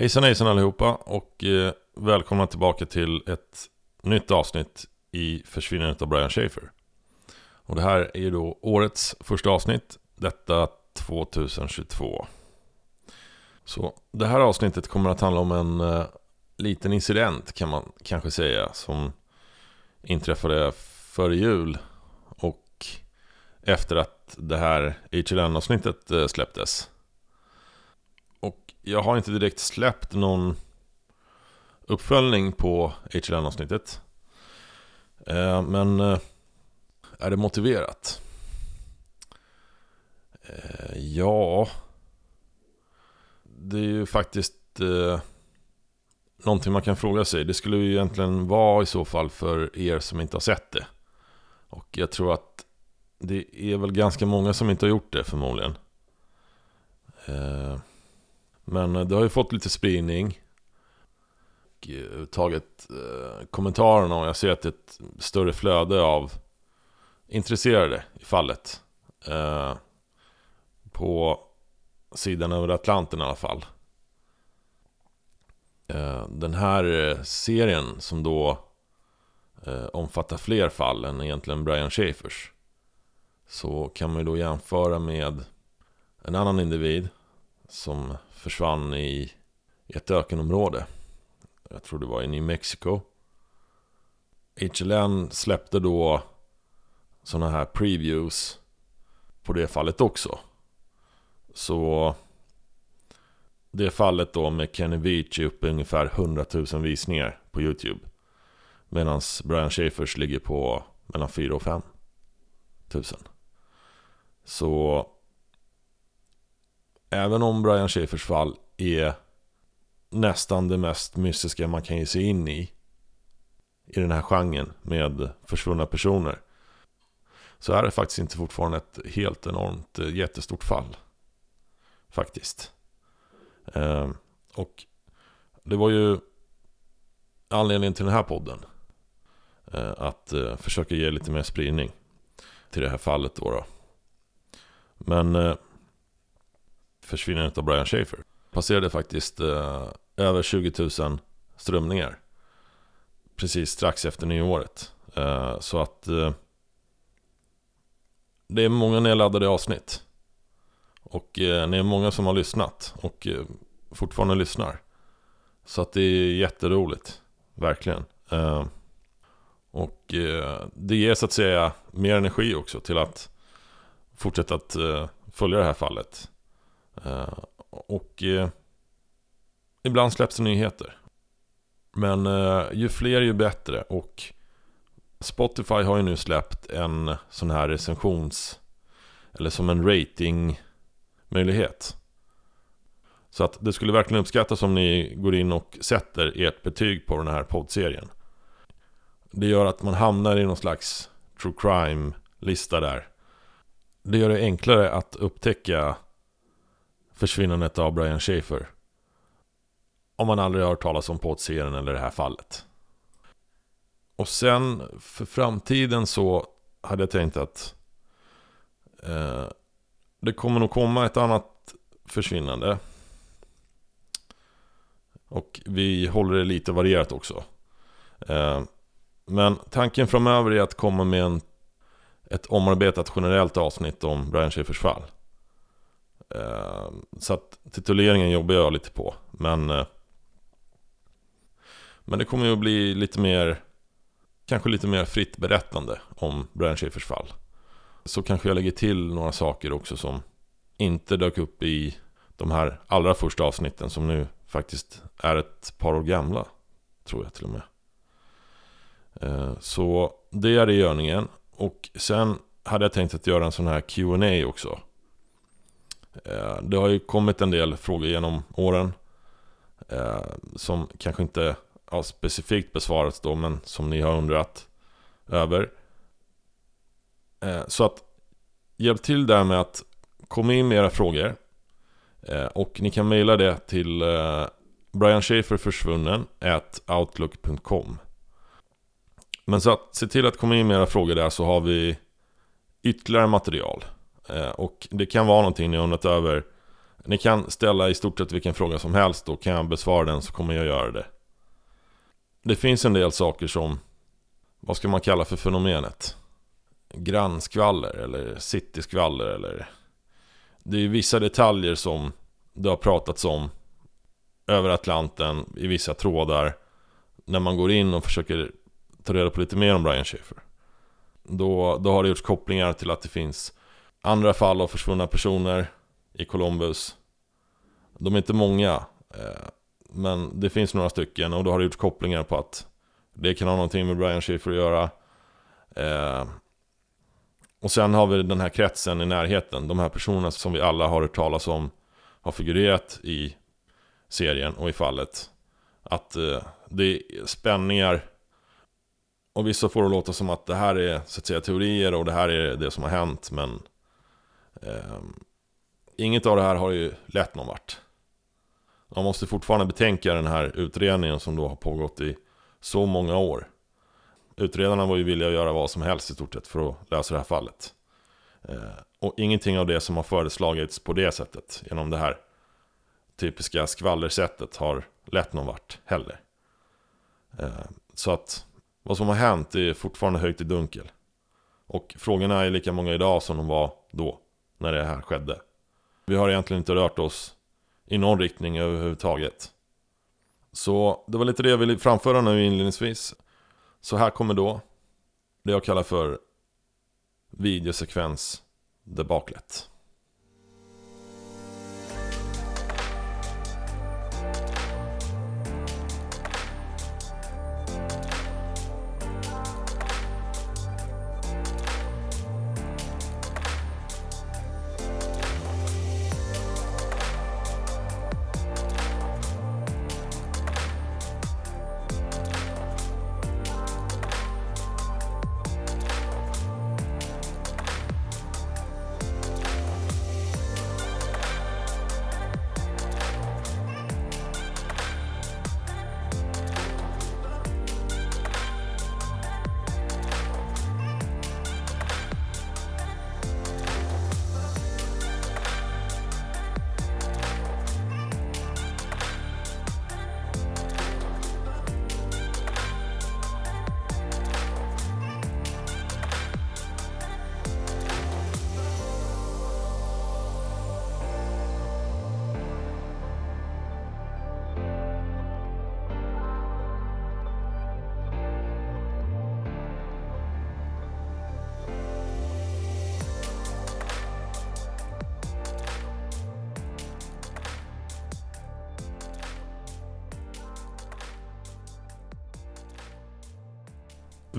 Hejsan hejsan allihopa och eh, välkomna tillbaka till ett nytt avsnitt i Försvinnandet av Brian Schaefer. Och det här är ju då årets första avsnitt, detta 2022. Så det här avsnittet kommer att handla om en eh, liten incident kan man kanske säga som inträffade före jul och efter att det här HLN-avsnittet eh, släpptes. Jag har inte direkt släppt någon uppföljning på HLN-avsnittet. Eh, men eh, är det motiverat? Eh, ja, det är ju faktiskt eh, någonting man kan fråga sig. Det skulle ju egentligen vara i så fall för er som inte har sett det. Och jag tror att det är väl ganska många som inte har gjort det förmodligen. Eh, men eh, det har ju fått lite spridning. Och eh, tagit eh, kommentarerna och jag ser att det är ett större flöde av intresserade i fallet. Eh, på sidan över Atlanten i alla fall. Eh, den här eh, serien som då eh, omfattar fler fall än egentligen Brian Schafers. Så kan man ju då jämföra med en annan individ som försvann i ett ökenområde. Jag tror det var i New Mexico. HLN släppte då sådana här previews på det fallet också. Så det fallet då med Kenny Beach är uppe i ungefär 100 000 visningar på YouTube. Medan Brian Schaefers ligger på mellan 4 och 5 000. Så även om Brian Schäfers fall är nästan det mest mystiska man kan ge sig in i i den här genren med försvunna personer så är det faktiskt inte fortfarande ett helt enormt eh, jättestort fall. Faktiskt. Eh, och det var ju anledningen till den här podden. Eh, att eh, försöka ge lite mer spridning till det här fallet då. då. Men eh, försvinnandet av Brian Schaefer passerade faktiskt eh, över 20 000 strömningar. Precis strax efter nyåret. Eh, så att eh, det är många nedladdade avsnitt. Och eh, ni är många som har lyssnat och eh, fortfarande lyssnar. Så att det är jätteroligt, verkligen. Eh, och eh, det ger så att säga mer energi också till att fortsätta att eh, följa det här fallet. Eh, och eh, ibland släpps det nyheter. Men eh, ju fler ju bättre och Spotify har ju nu släppt en sån här recensions eller som en ratingmöjlighet. Så att det skulle verkligen uppskattas om ni går in och sätter ert betyg på den här poddserien. Det gör att man hamnar i någon slags true crime-lista där. Det gör det enklare att upptäcka försvinnandet av Brian Schaefer. Om man aldrig har hört talas om poddserien eller det här fallet. Och sen för framtiden så hade jag tänkt att eh, det kommer nog komma ett annat försvinnande. Och vi håller det lite varierat också. Eh, men tanken framöver är att komma med en, ett omarbetat generellt avsnitt om Brian Schaefers fall. Ehm, så att tituleringen jobbar jag lite på. Men, eh, men det kommer ju att bli lite mer, kanske lite mer fritt berättande om Brian Schiffers fall. Så kanske jag lägger till några saker också som inte dök upp i de här allra första avsnitten som nu faktiskt är ett par år gamla. Tror jag till och med. Ehm, så det är det i görningen. Och sen hade jag tänkt att göra en sån här Q&A också. Eh, det har ju kommit en del frågor genom åren. Eh, som kanske inte har specifikt besvarats då, men som ni har undrat över. Eh, så att hjälp till där med att komma in med era frågor. Och ni kan mejla det till Brian Schaefer försvunnen at outlook.com Men så att se till att komma in med era frågor där så har vi ytterligare material. Eh, och det kan vara någonting ni har undrat över Ni kan ställa i stort sett vilken fråga som helst och kan jag besvara den så kommer jag göra det. Det finns en del saker som, vad ska man kalla för fenomenet? Grannskvaller eller cityskvaller eller Det är vissa detaljer som det har pratats om över Atlanten i vissa trådar när man går in och försöker ta reda på lite mer om Brian Schaefer. Då, då har det gjorts kopplingar till att det finns andra fall av försvunna personer i Columbus. De är inte många, eh, men det finns några stycken och då har det gjorts kopplingar på att det kan ha någonting med Brian Schiffer att göra. Eh, och sen har vi den här kretsen i närheten, de här personerna som vi alla har hört talas om har figurerat i serien och i fallet. Att eh, det är spänningar och vissa får det låta som att det här är så att säga teorier och det här är det som har hänt men Ehm, inget av det här har ju lett någon vart. Man måste fortfarande betänka den här utredningen som då har pågått i så många år. Utredarna var ju villiga att göra vad som helst i stort sett för att lösa det här fallet. Ehm, och ingenting av det som har föreslagits på det sättet, genom det här typiska skvallersättet, har lett någon vart heller. Ehm, så att vad som har hänt är fortfarande högt i dunkel. Och frågorna är lika många idag som de var då, när det här skedde. Vi har egentligen inte rört oss i någon riktning överhuvudtaget. Så det var lite det jag ville framföra nu inledningsvis. Så här kommer då det jag kallar för videosekvens debaklet.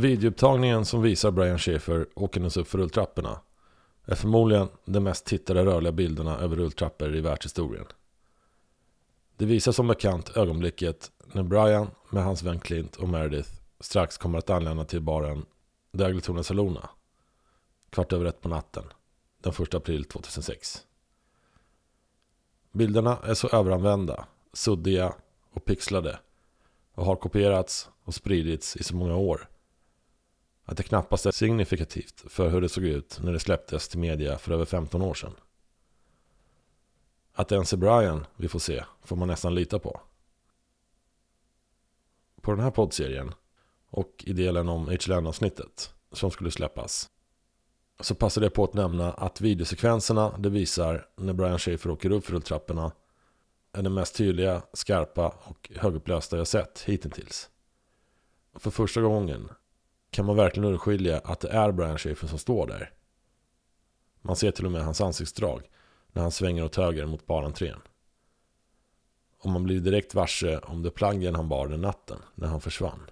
Videoupptagningen som visar Brian Schaefer åkandes upp för rulltrapporna är förmodligen de mest tittade rörliga bilderna över rulltrappor i världshistorien. Det visar som bekant ögonblicket när Brian med hans vän Clint och Meredith strax kommer att anlända till baren Dagletornet Salona kvart över ett på natten den 1 april 2006. Bilderna är så överanvända, suddiga och pixlade och har kopierats och spridits i så många år att det knappast är signifikativt för hur det såg ut när det släpptes till media för över 15 år sedan. Att det ens är Brian vi får se får man nästan lita på. På den här poddserien och i delen om HLN-avsnittet som skulle släppas så passade jag på att nämna att videosekvenserna det visar när Brian Schaefer åker upp för rulltrapporna är den mest tydliga, skarpa och högupplösta jag sett hittills. För första gången kan man verkligen urskilja att det är Brian Schaefer som står där. Man ser till och med hans ansiktsdrag när han svänger åt höger mot barentrén. Och man blir direkt varse om det plaggen han bar den natten när han försvann.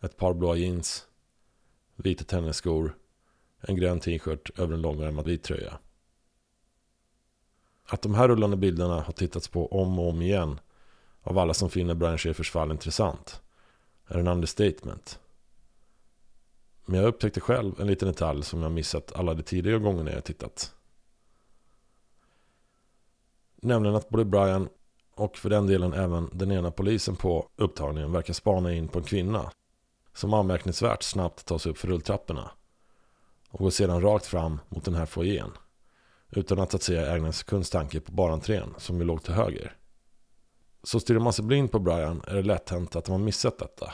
Ett par blåa jeans, vita tennisskor, en grön t-shirt över en långärmad vit tröja. Att de här rullande bilderna har tittats på om och om igen av alla som finner Brian Schaefers fall intressant är en understatement. Men jag upptäckte själv en liten detalj som jag missat alla de tidigare gångerna jag tittat. Nämligen att både Brian och för den delen även den ena polisen på upptagningen verkar spana in på en kvinna som anmärkningsvärt snabbt tar sig upp för rulltrapporna och går sedan rakt fram mot den här foajén utan att, att se ägna en sekunds tanke på barentrén som ju låg till höger. Så stirrar man sig blind på Brian är det lätt hänt att man missat detta.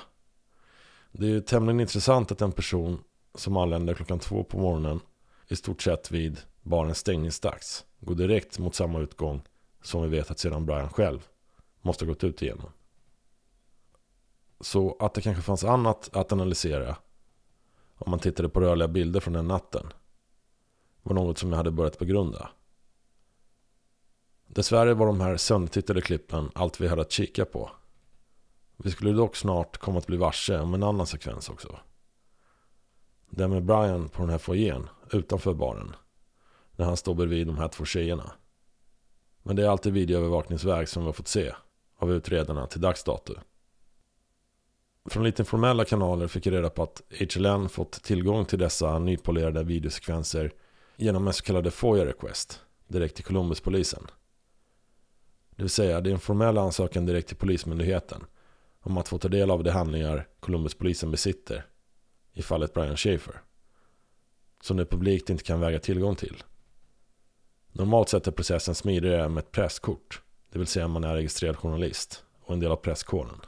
Det är ju tämligen intressant att en person som anländer klockan två på morgonen i stort sett vid barens stängningsdags går direkt mot samma utgång som vi vet att sedan Brian själv måste ha gått ut igenom. Så att det kanske fanns annat att analysera om man tittade på rörliga bilder från den natten var något som jag hade börjat begrunda. Dessvärre var de här söndertittade klippen allt vi hade att kika på. Vi skulle dock snart komma att bli varse om en annan sekvens också. Den med Brian på den här foajén utanför baren. När han står bredvid de här två tjejerna. Men det är alltid videoövervakningsväg som vi har fått se av utredarna till dags dato. Från lite informella kanaler fick jag reda på att HLN fått tillgång till dessa nypolerade videosekvenser genom en så kallade FOIA request direkt till Columbuspolisen. Det vill säga det är en formell ansökan direkt till Polismyndigheten om att få ta del av de handlingar Columbuspolisen besitter i fallet Brian Schaefer. Som det publikt inte kan väga tillgång till. Normalt sett är processen smidigare med ett presskort, det vill säga man är registrerad journalist och en del av presskåren.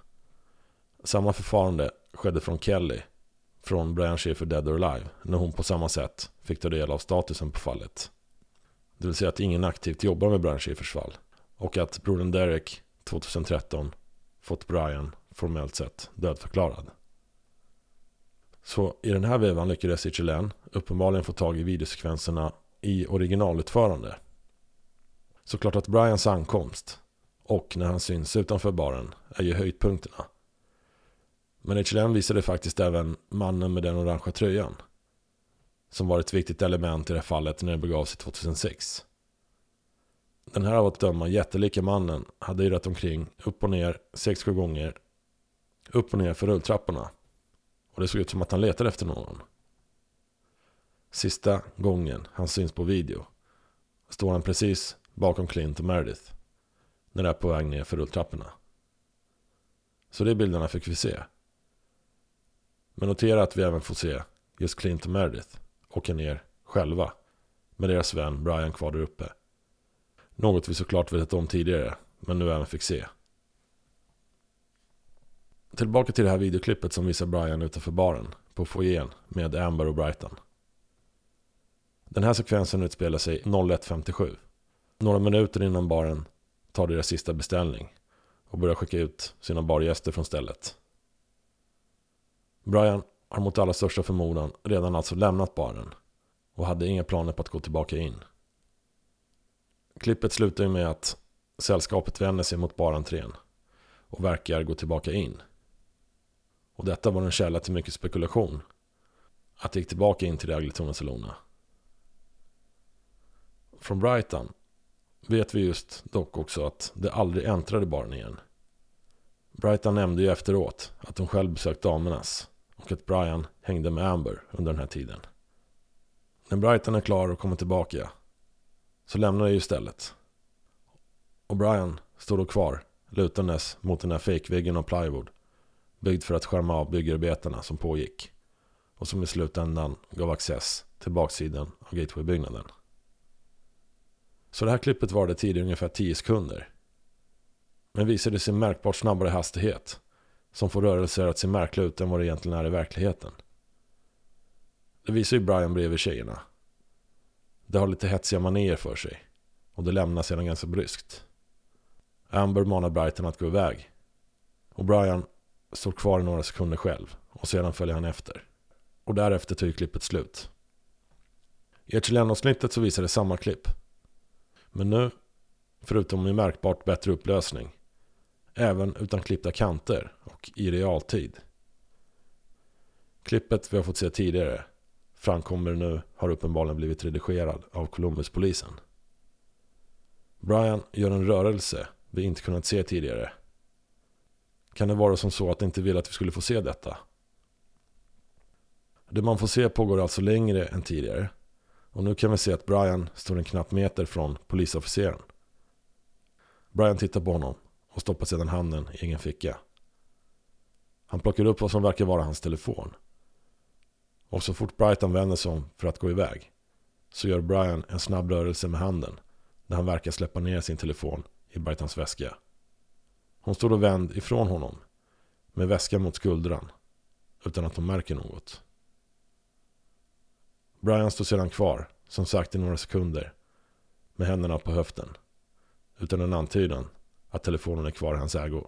Samma förfarande skedde från Kelly från Brian Schaefer Dead or Alive när hon på samma sätt fick ta del av statusen på fallet. Det vill säga att ingen aktivt jobbar med Brian Schaefers fall och att brodern Derek 2013 fått Brian formellt sett dödförklarad. Så i den här vevan lyckades HLN uppenbarligen få tag i videosekvenserna i originalutförande. Såklart att Brians ankomst och när han syns utanför baren är ju höjdpunkterna. Men HLM visade faktiskt även mannen med den orangea tröjan. Som var ett viktigt element i det här fallet när det begav sig 2006. Den här av att döma jättelika mannen hade irrat omkring upp och ner 6-7 gånger. Upp och ner för rulltrapporna. Och det såg ut som att han letade efter någon. Sista gången han syns på video står han precis bakom Clint och Meredith. När de är på väg ner för rulltrapporna. Så de bilderna fick vi se. Men notera att vi även får se just Clint och Meredith åka ner själva med deras vän Brian kvar där uppe. Något vi såklart vetat om tidigare, men nu även fick se. Tillbaka till det här videoklippet som visar Brian utanför baren på foajén med Amber och Brighton. Den här sekvensen utspelar sig 01.57. Några minuter innan baren tar deras sista beställning och börjar skicka ut sina bargäster från stället. Brian har mot allra största förmodan redan alltså lämnat baren och hade inga planer på att gå tillbaka in. Klippet slutar ju med att sällskapet vänder sig mot barentrén och verkar gå tillbaka in. Och detta var en källa till mycket spekulation. Att det gick tillbaka in till Ragletona Salona. Från Brighton vet vi just dock också att det aldrig äntrade baren igen. Brighton nämnde ju efteråt att hon själv besökt damernas och att Brian hängde med Amber under den här tiden. När Brighton är klar och kommer tillbaka så lämnar ju stället. Och Brian står då kvar lutandes mot den här fejkväggen av plywood byggd för att skärma av byggarbetena som pågick och som i slutändan gav access till baksidan av Gateway-byggnaden. Så det här klippet var det tid i ungefär 10 sekunder. Men visade sin märkbart snabbare hastighet som får rörelser att se märkliga ut än vad det egentligen är i verkligheten. Det visar ju Brian bredvid tjejerna. Det har lite hetsiga manér för sig. Och det lämnar sedan ganska bryskt. Amber manar Brighton att gå iväg. Och Brian står kvar i några sekunder själv. Och sedan följer han efter. Och därefter tar ju klippet slut. I Echeleno-snittet så visar det samma klipp. Men nu, förutom i märkbart bättre upplösning, även utan klippta kanter och i realtid. Klippet vi har fått se tidigare framkommer nu har uppenbarligen blivit redigerad av Columbuspolisen. Brian gör en rörelse vi inte kunnat se tidigare. Kan det vara som så att de inte vill att vi skulle få se detta? Det man får se pågår alltså längre än tidigare. Och nu kan vi se att Brian står en knapp meter från polisofficeren. Brian tittar på honom och stoppar sedan handen i egen ficka. Han plockar upp vad som verkar vara hans telefon. Och så fort Brighton vänder sig om för att gå iväg så gör Brian en snabb rörelse med handen där han verkar släppa ner sin telefon i Brightons väska. Hon står och vänd ifrån honom med väskan mot skuldran utan att hon märker något. Brian står sedan kvar, som sagt i några sekunder, med händerna på höften utan en antydan att telefonen är kvar i hans ägo.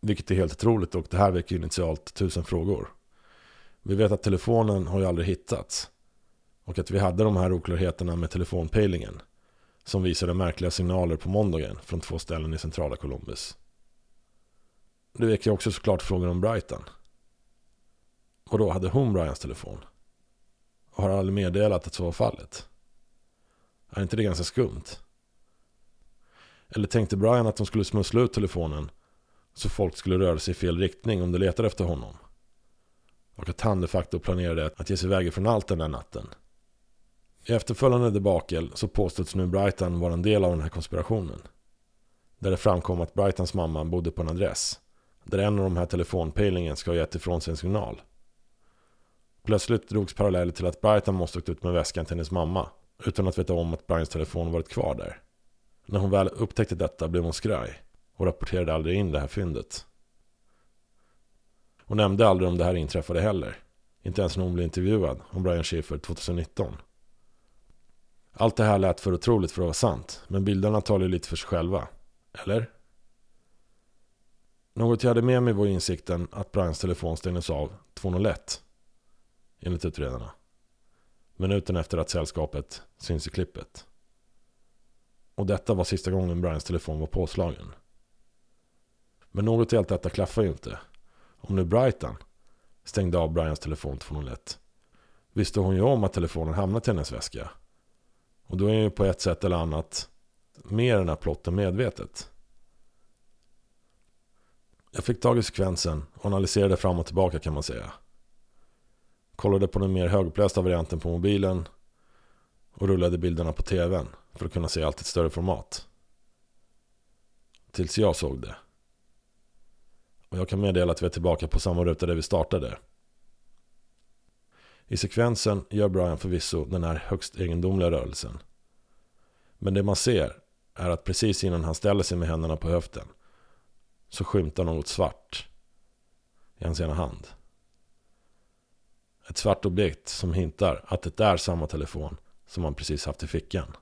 Vilket är helt otroligt och det här väcker initialt tusen frågor. Vi vet att telefonen har ju aldrig hittats. Och att vi hade de här oklarheterna med telefonpejlingen. Som visade märkliga signaler på måndagen från två ställen i centrala Columbus. Det väcker också såklart frågan om Brighton. Och då hade hon Brians telefon? Och har aldrig meddelat att så var fallet? Är inte det ganska skumt? Eller tänkte Brian att de skulle smussla ut telefonen så folk skulle röra sig i fel riktning om de letade efter honom? Och att han de facto planerade att ge sig iväg från allt den där natten. I efterföljande debakel så påstås nu Brighton vara en del av den här konspirationen. Där det framkom att Brightons mamma bodde på en adress. Där en av de här telefonpejlingen ska ha gett ifrån sig en signal. Plötsligt drogs paralleller till att Brighton måste åkt ut med väskan till hennes mamma. Utan att veta om att Brians telefon varit kvar där. När hon väl upptäckte detta blev hon skraj. Och rapporterade aldrig in det här fyndet. Hon nämnde aldrig om det här inträffade heller. Inte ens när hon blev intervjuad om Brian Schiffer 2019. Allt det här lät för otroligt för att vara sant. Men bilderna talar ju lite för sig själva. Eller? Något jag hade med mig var insikten att Brians telefon stängdes av 201. Enligt utredarna. Minuten efter att sällskapet syns i klippet. Och detta var sista gången Brians telefon var påslagen. Men något i allt detta klaffar ju inte. Om nu Brighton stängde av Brians telefon 201 visste hon ju om att telefonen hamnat i hennes väska. Och då är ju på ett sätt eller annat med den här plotten medvetet. Jag fick tag i sekvensen och analyserade fram och tillbaka kan man säga. Kollade på den mer högupplösta varianten på mobilen och rullade bilderna på tvn för att kunna se allt i ett större format. Tills jag såg det. Och jag kan meddela att vi är tillbaka på samma ruta där vi startade. I sekvensen gör Brian förvisso den här högst egendomliga rörelsen. Men det man ser är att precis innan han ställer sig med händerna på höften så skymtar något svart i hans ena hand. Ett svart objekt som hintar att det är samma telefon som han precis haft i fickan.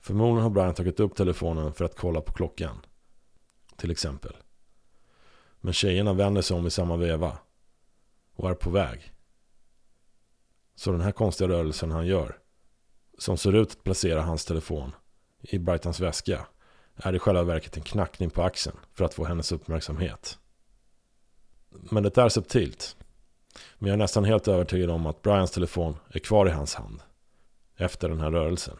Förmodligen har Brian tagit upp telefonen för att kolla på klockan. Till exempel. Men tjejerna vänder sig om i samma veva. Och är på väg. Så den här konstiga rörelsen han gör. Som ser ut att placera hans telefon i Brightons väska. Är i själva verket en knackning på axeln för att få hennes uppmärksamhet. Men det är subtilt. Men jag är nästan helt övertygad om att Brians telefon är kvar i hans hand. Efter den här rörelsen.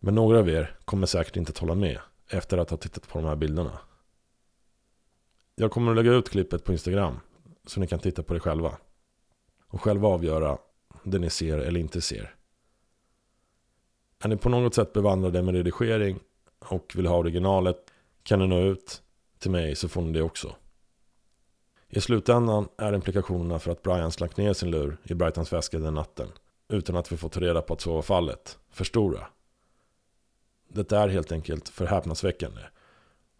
Men några av er kommer säkert inte att hålla med efter att ha tittat på de här bilderna. Jag kommer att lägga ut klippet på Instagram så ni kan titta på det själva. Och själva avgöra det ni ser eller inte ser. Är ni på något sätt bevandrade med redigering och vill ha originalet kan ni nå ut till mig så får ni det också. I slutändan är implikationerna för att Brian slank ner sin lur i Brightons väska den natten utan att vi fått reda på att så var fallet för stora. Det är helt enkelt för häpnadsväckande.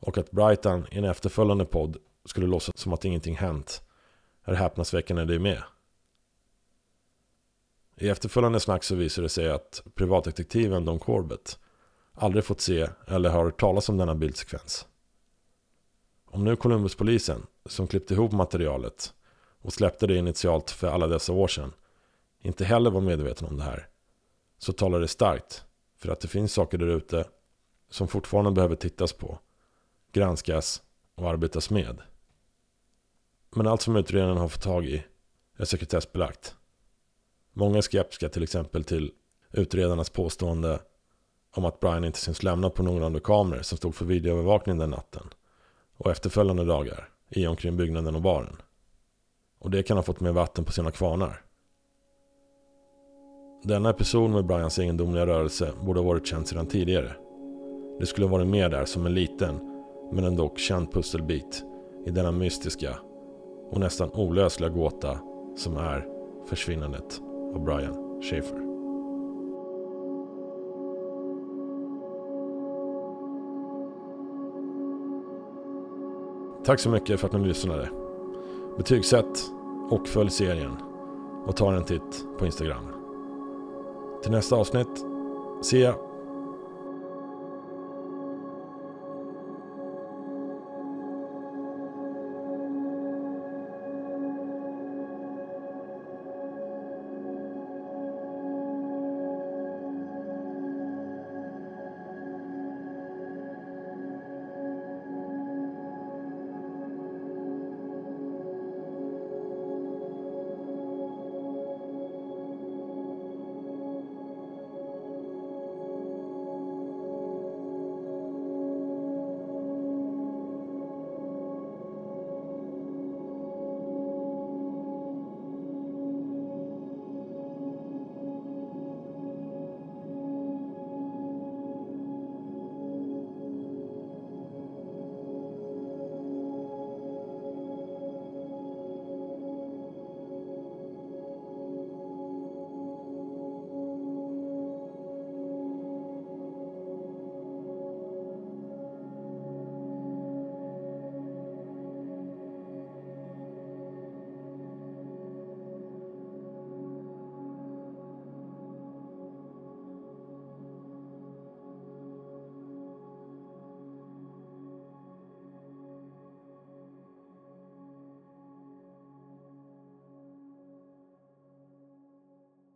Och att Brighton i en efterföljande podd skulle låtsas som att ingenting hänt är häpnadsväckande det med. I efterföljande snack så visar det sig att privatdetektiven Don Corbett aldrig fått se eller hört talas om denna bildsekvens. Om nu Columbuspolisen, som klippte ihop materialet och släppte det initialt för alla dessa år sedan, inte heller var medveten om det här, så talar det starkt för att det finns saker där ute som fortfarande behöver tittas på, granskas och arbetas med. Men allt som utredaren har fått tag i är sekretessbelagt. Många är skeptiska till exempel till utredarnas påstående om att Brian inte syns lämna på någon av de kameror som stod för videoövervakning den natten och efterföljande dagar i och omkring byggnaden och baren. Och det kan ha fått mer vatten på sina kvarnar. Denna episod med Brians egendomliga rörelse borde ha varit känd sedan tidigare. Det skulle ha varit med där som en liten, men ändå känd pusselbit i denna mystiska och nästan olösliga gåta som är försvinnandet av Brian Schaefer. Tack så mycket för att ni lyssnade. Betygsätt och följ serien. Och ta en titt på Instagram. Till nästa avsnitt. Se jag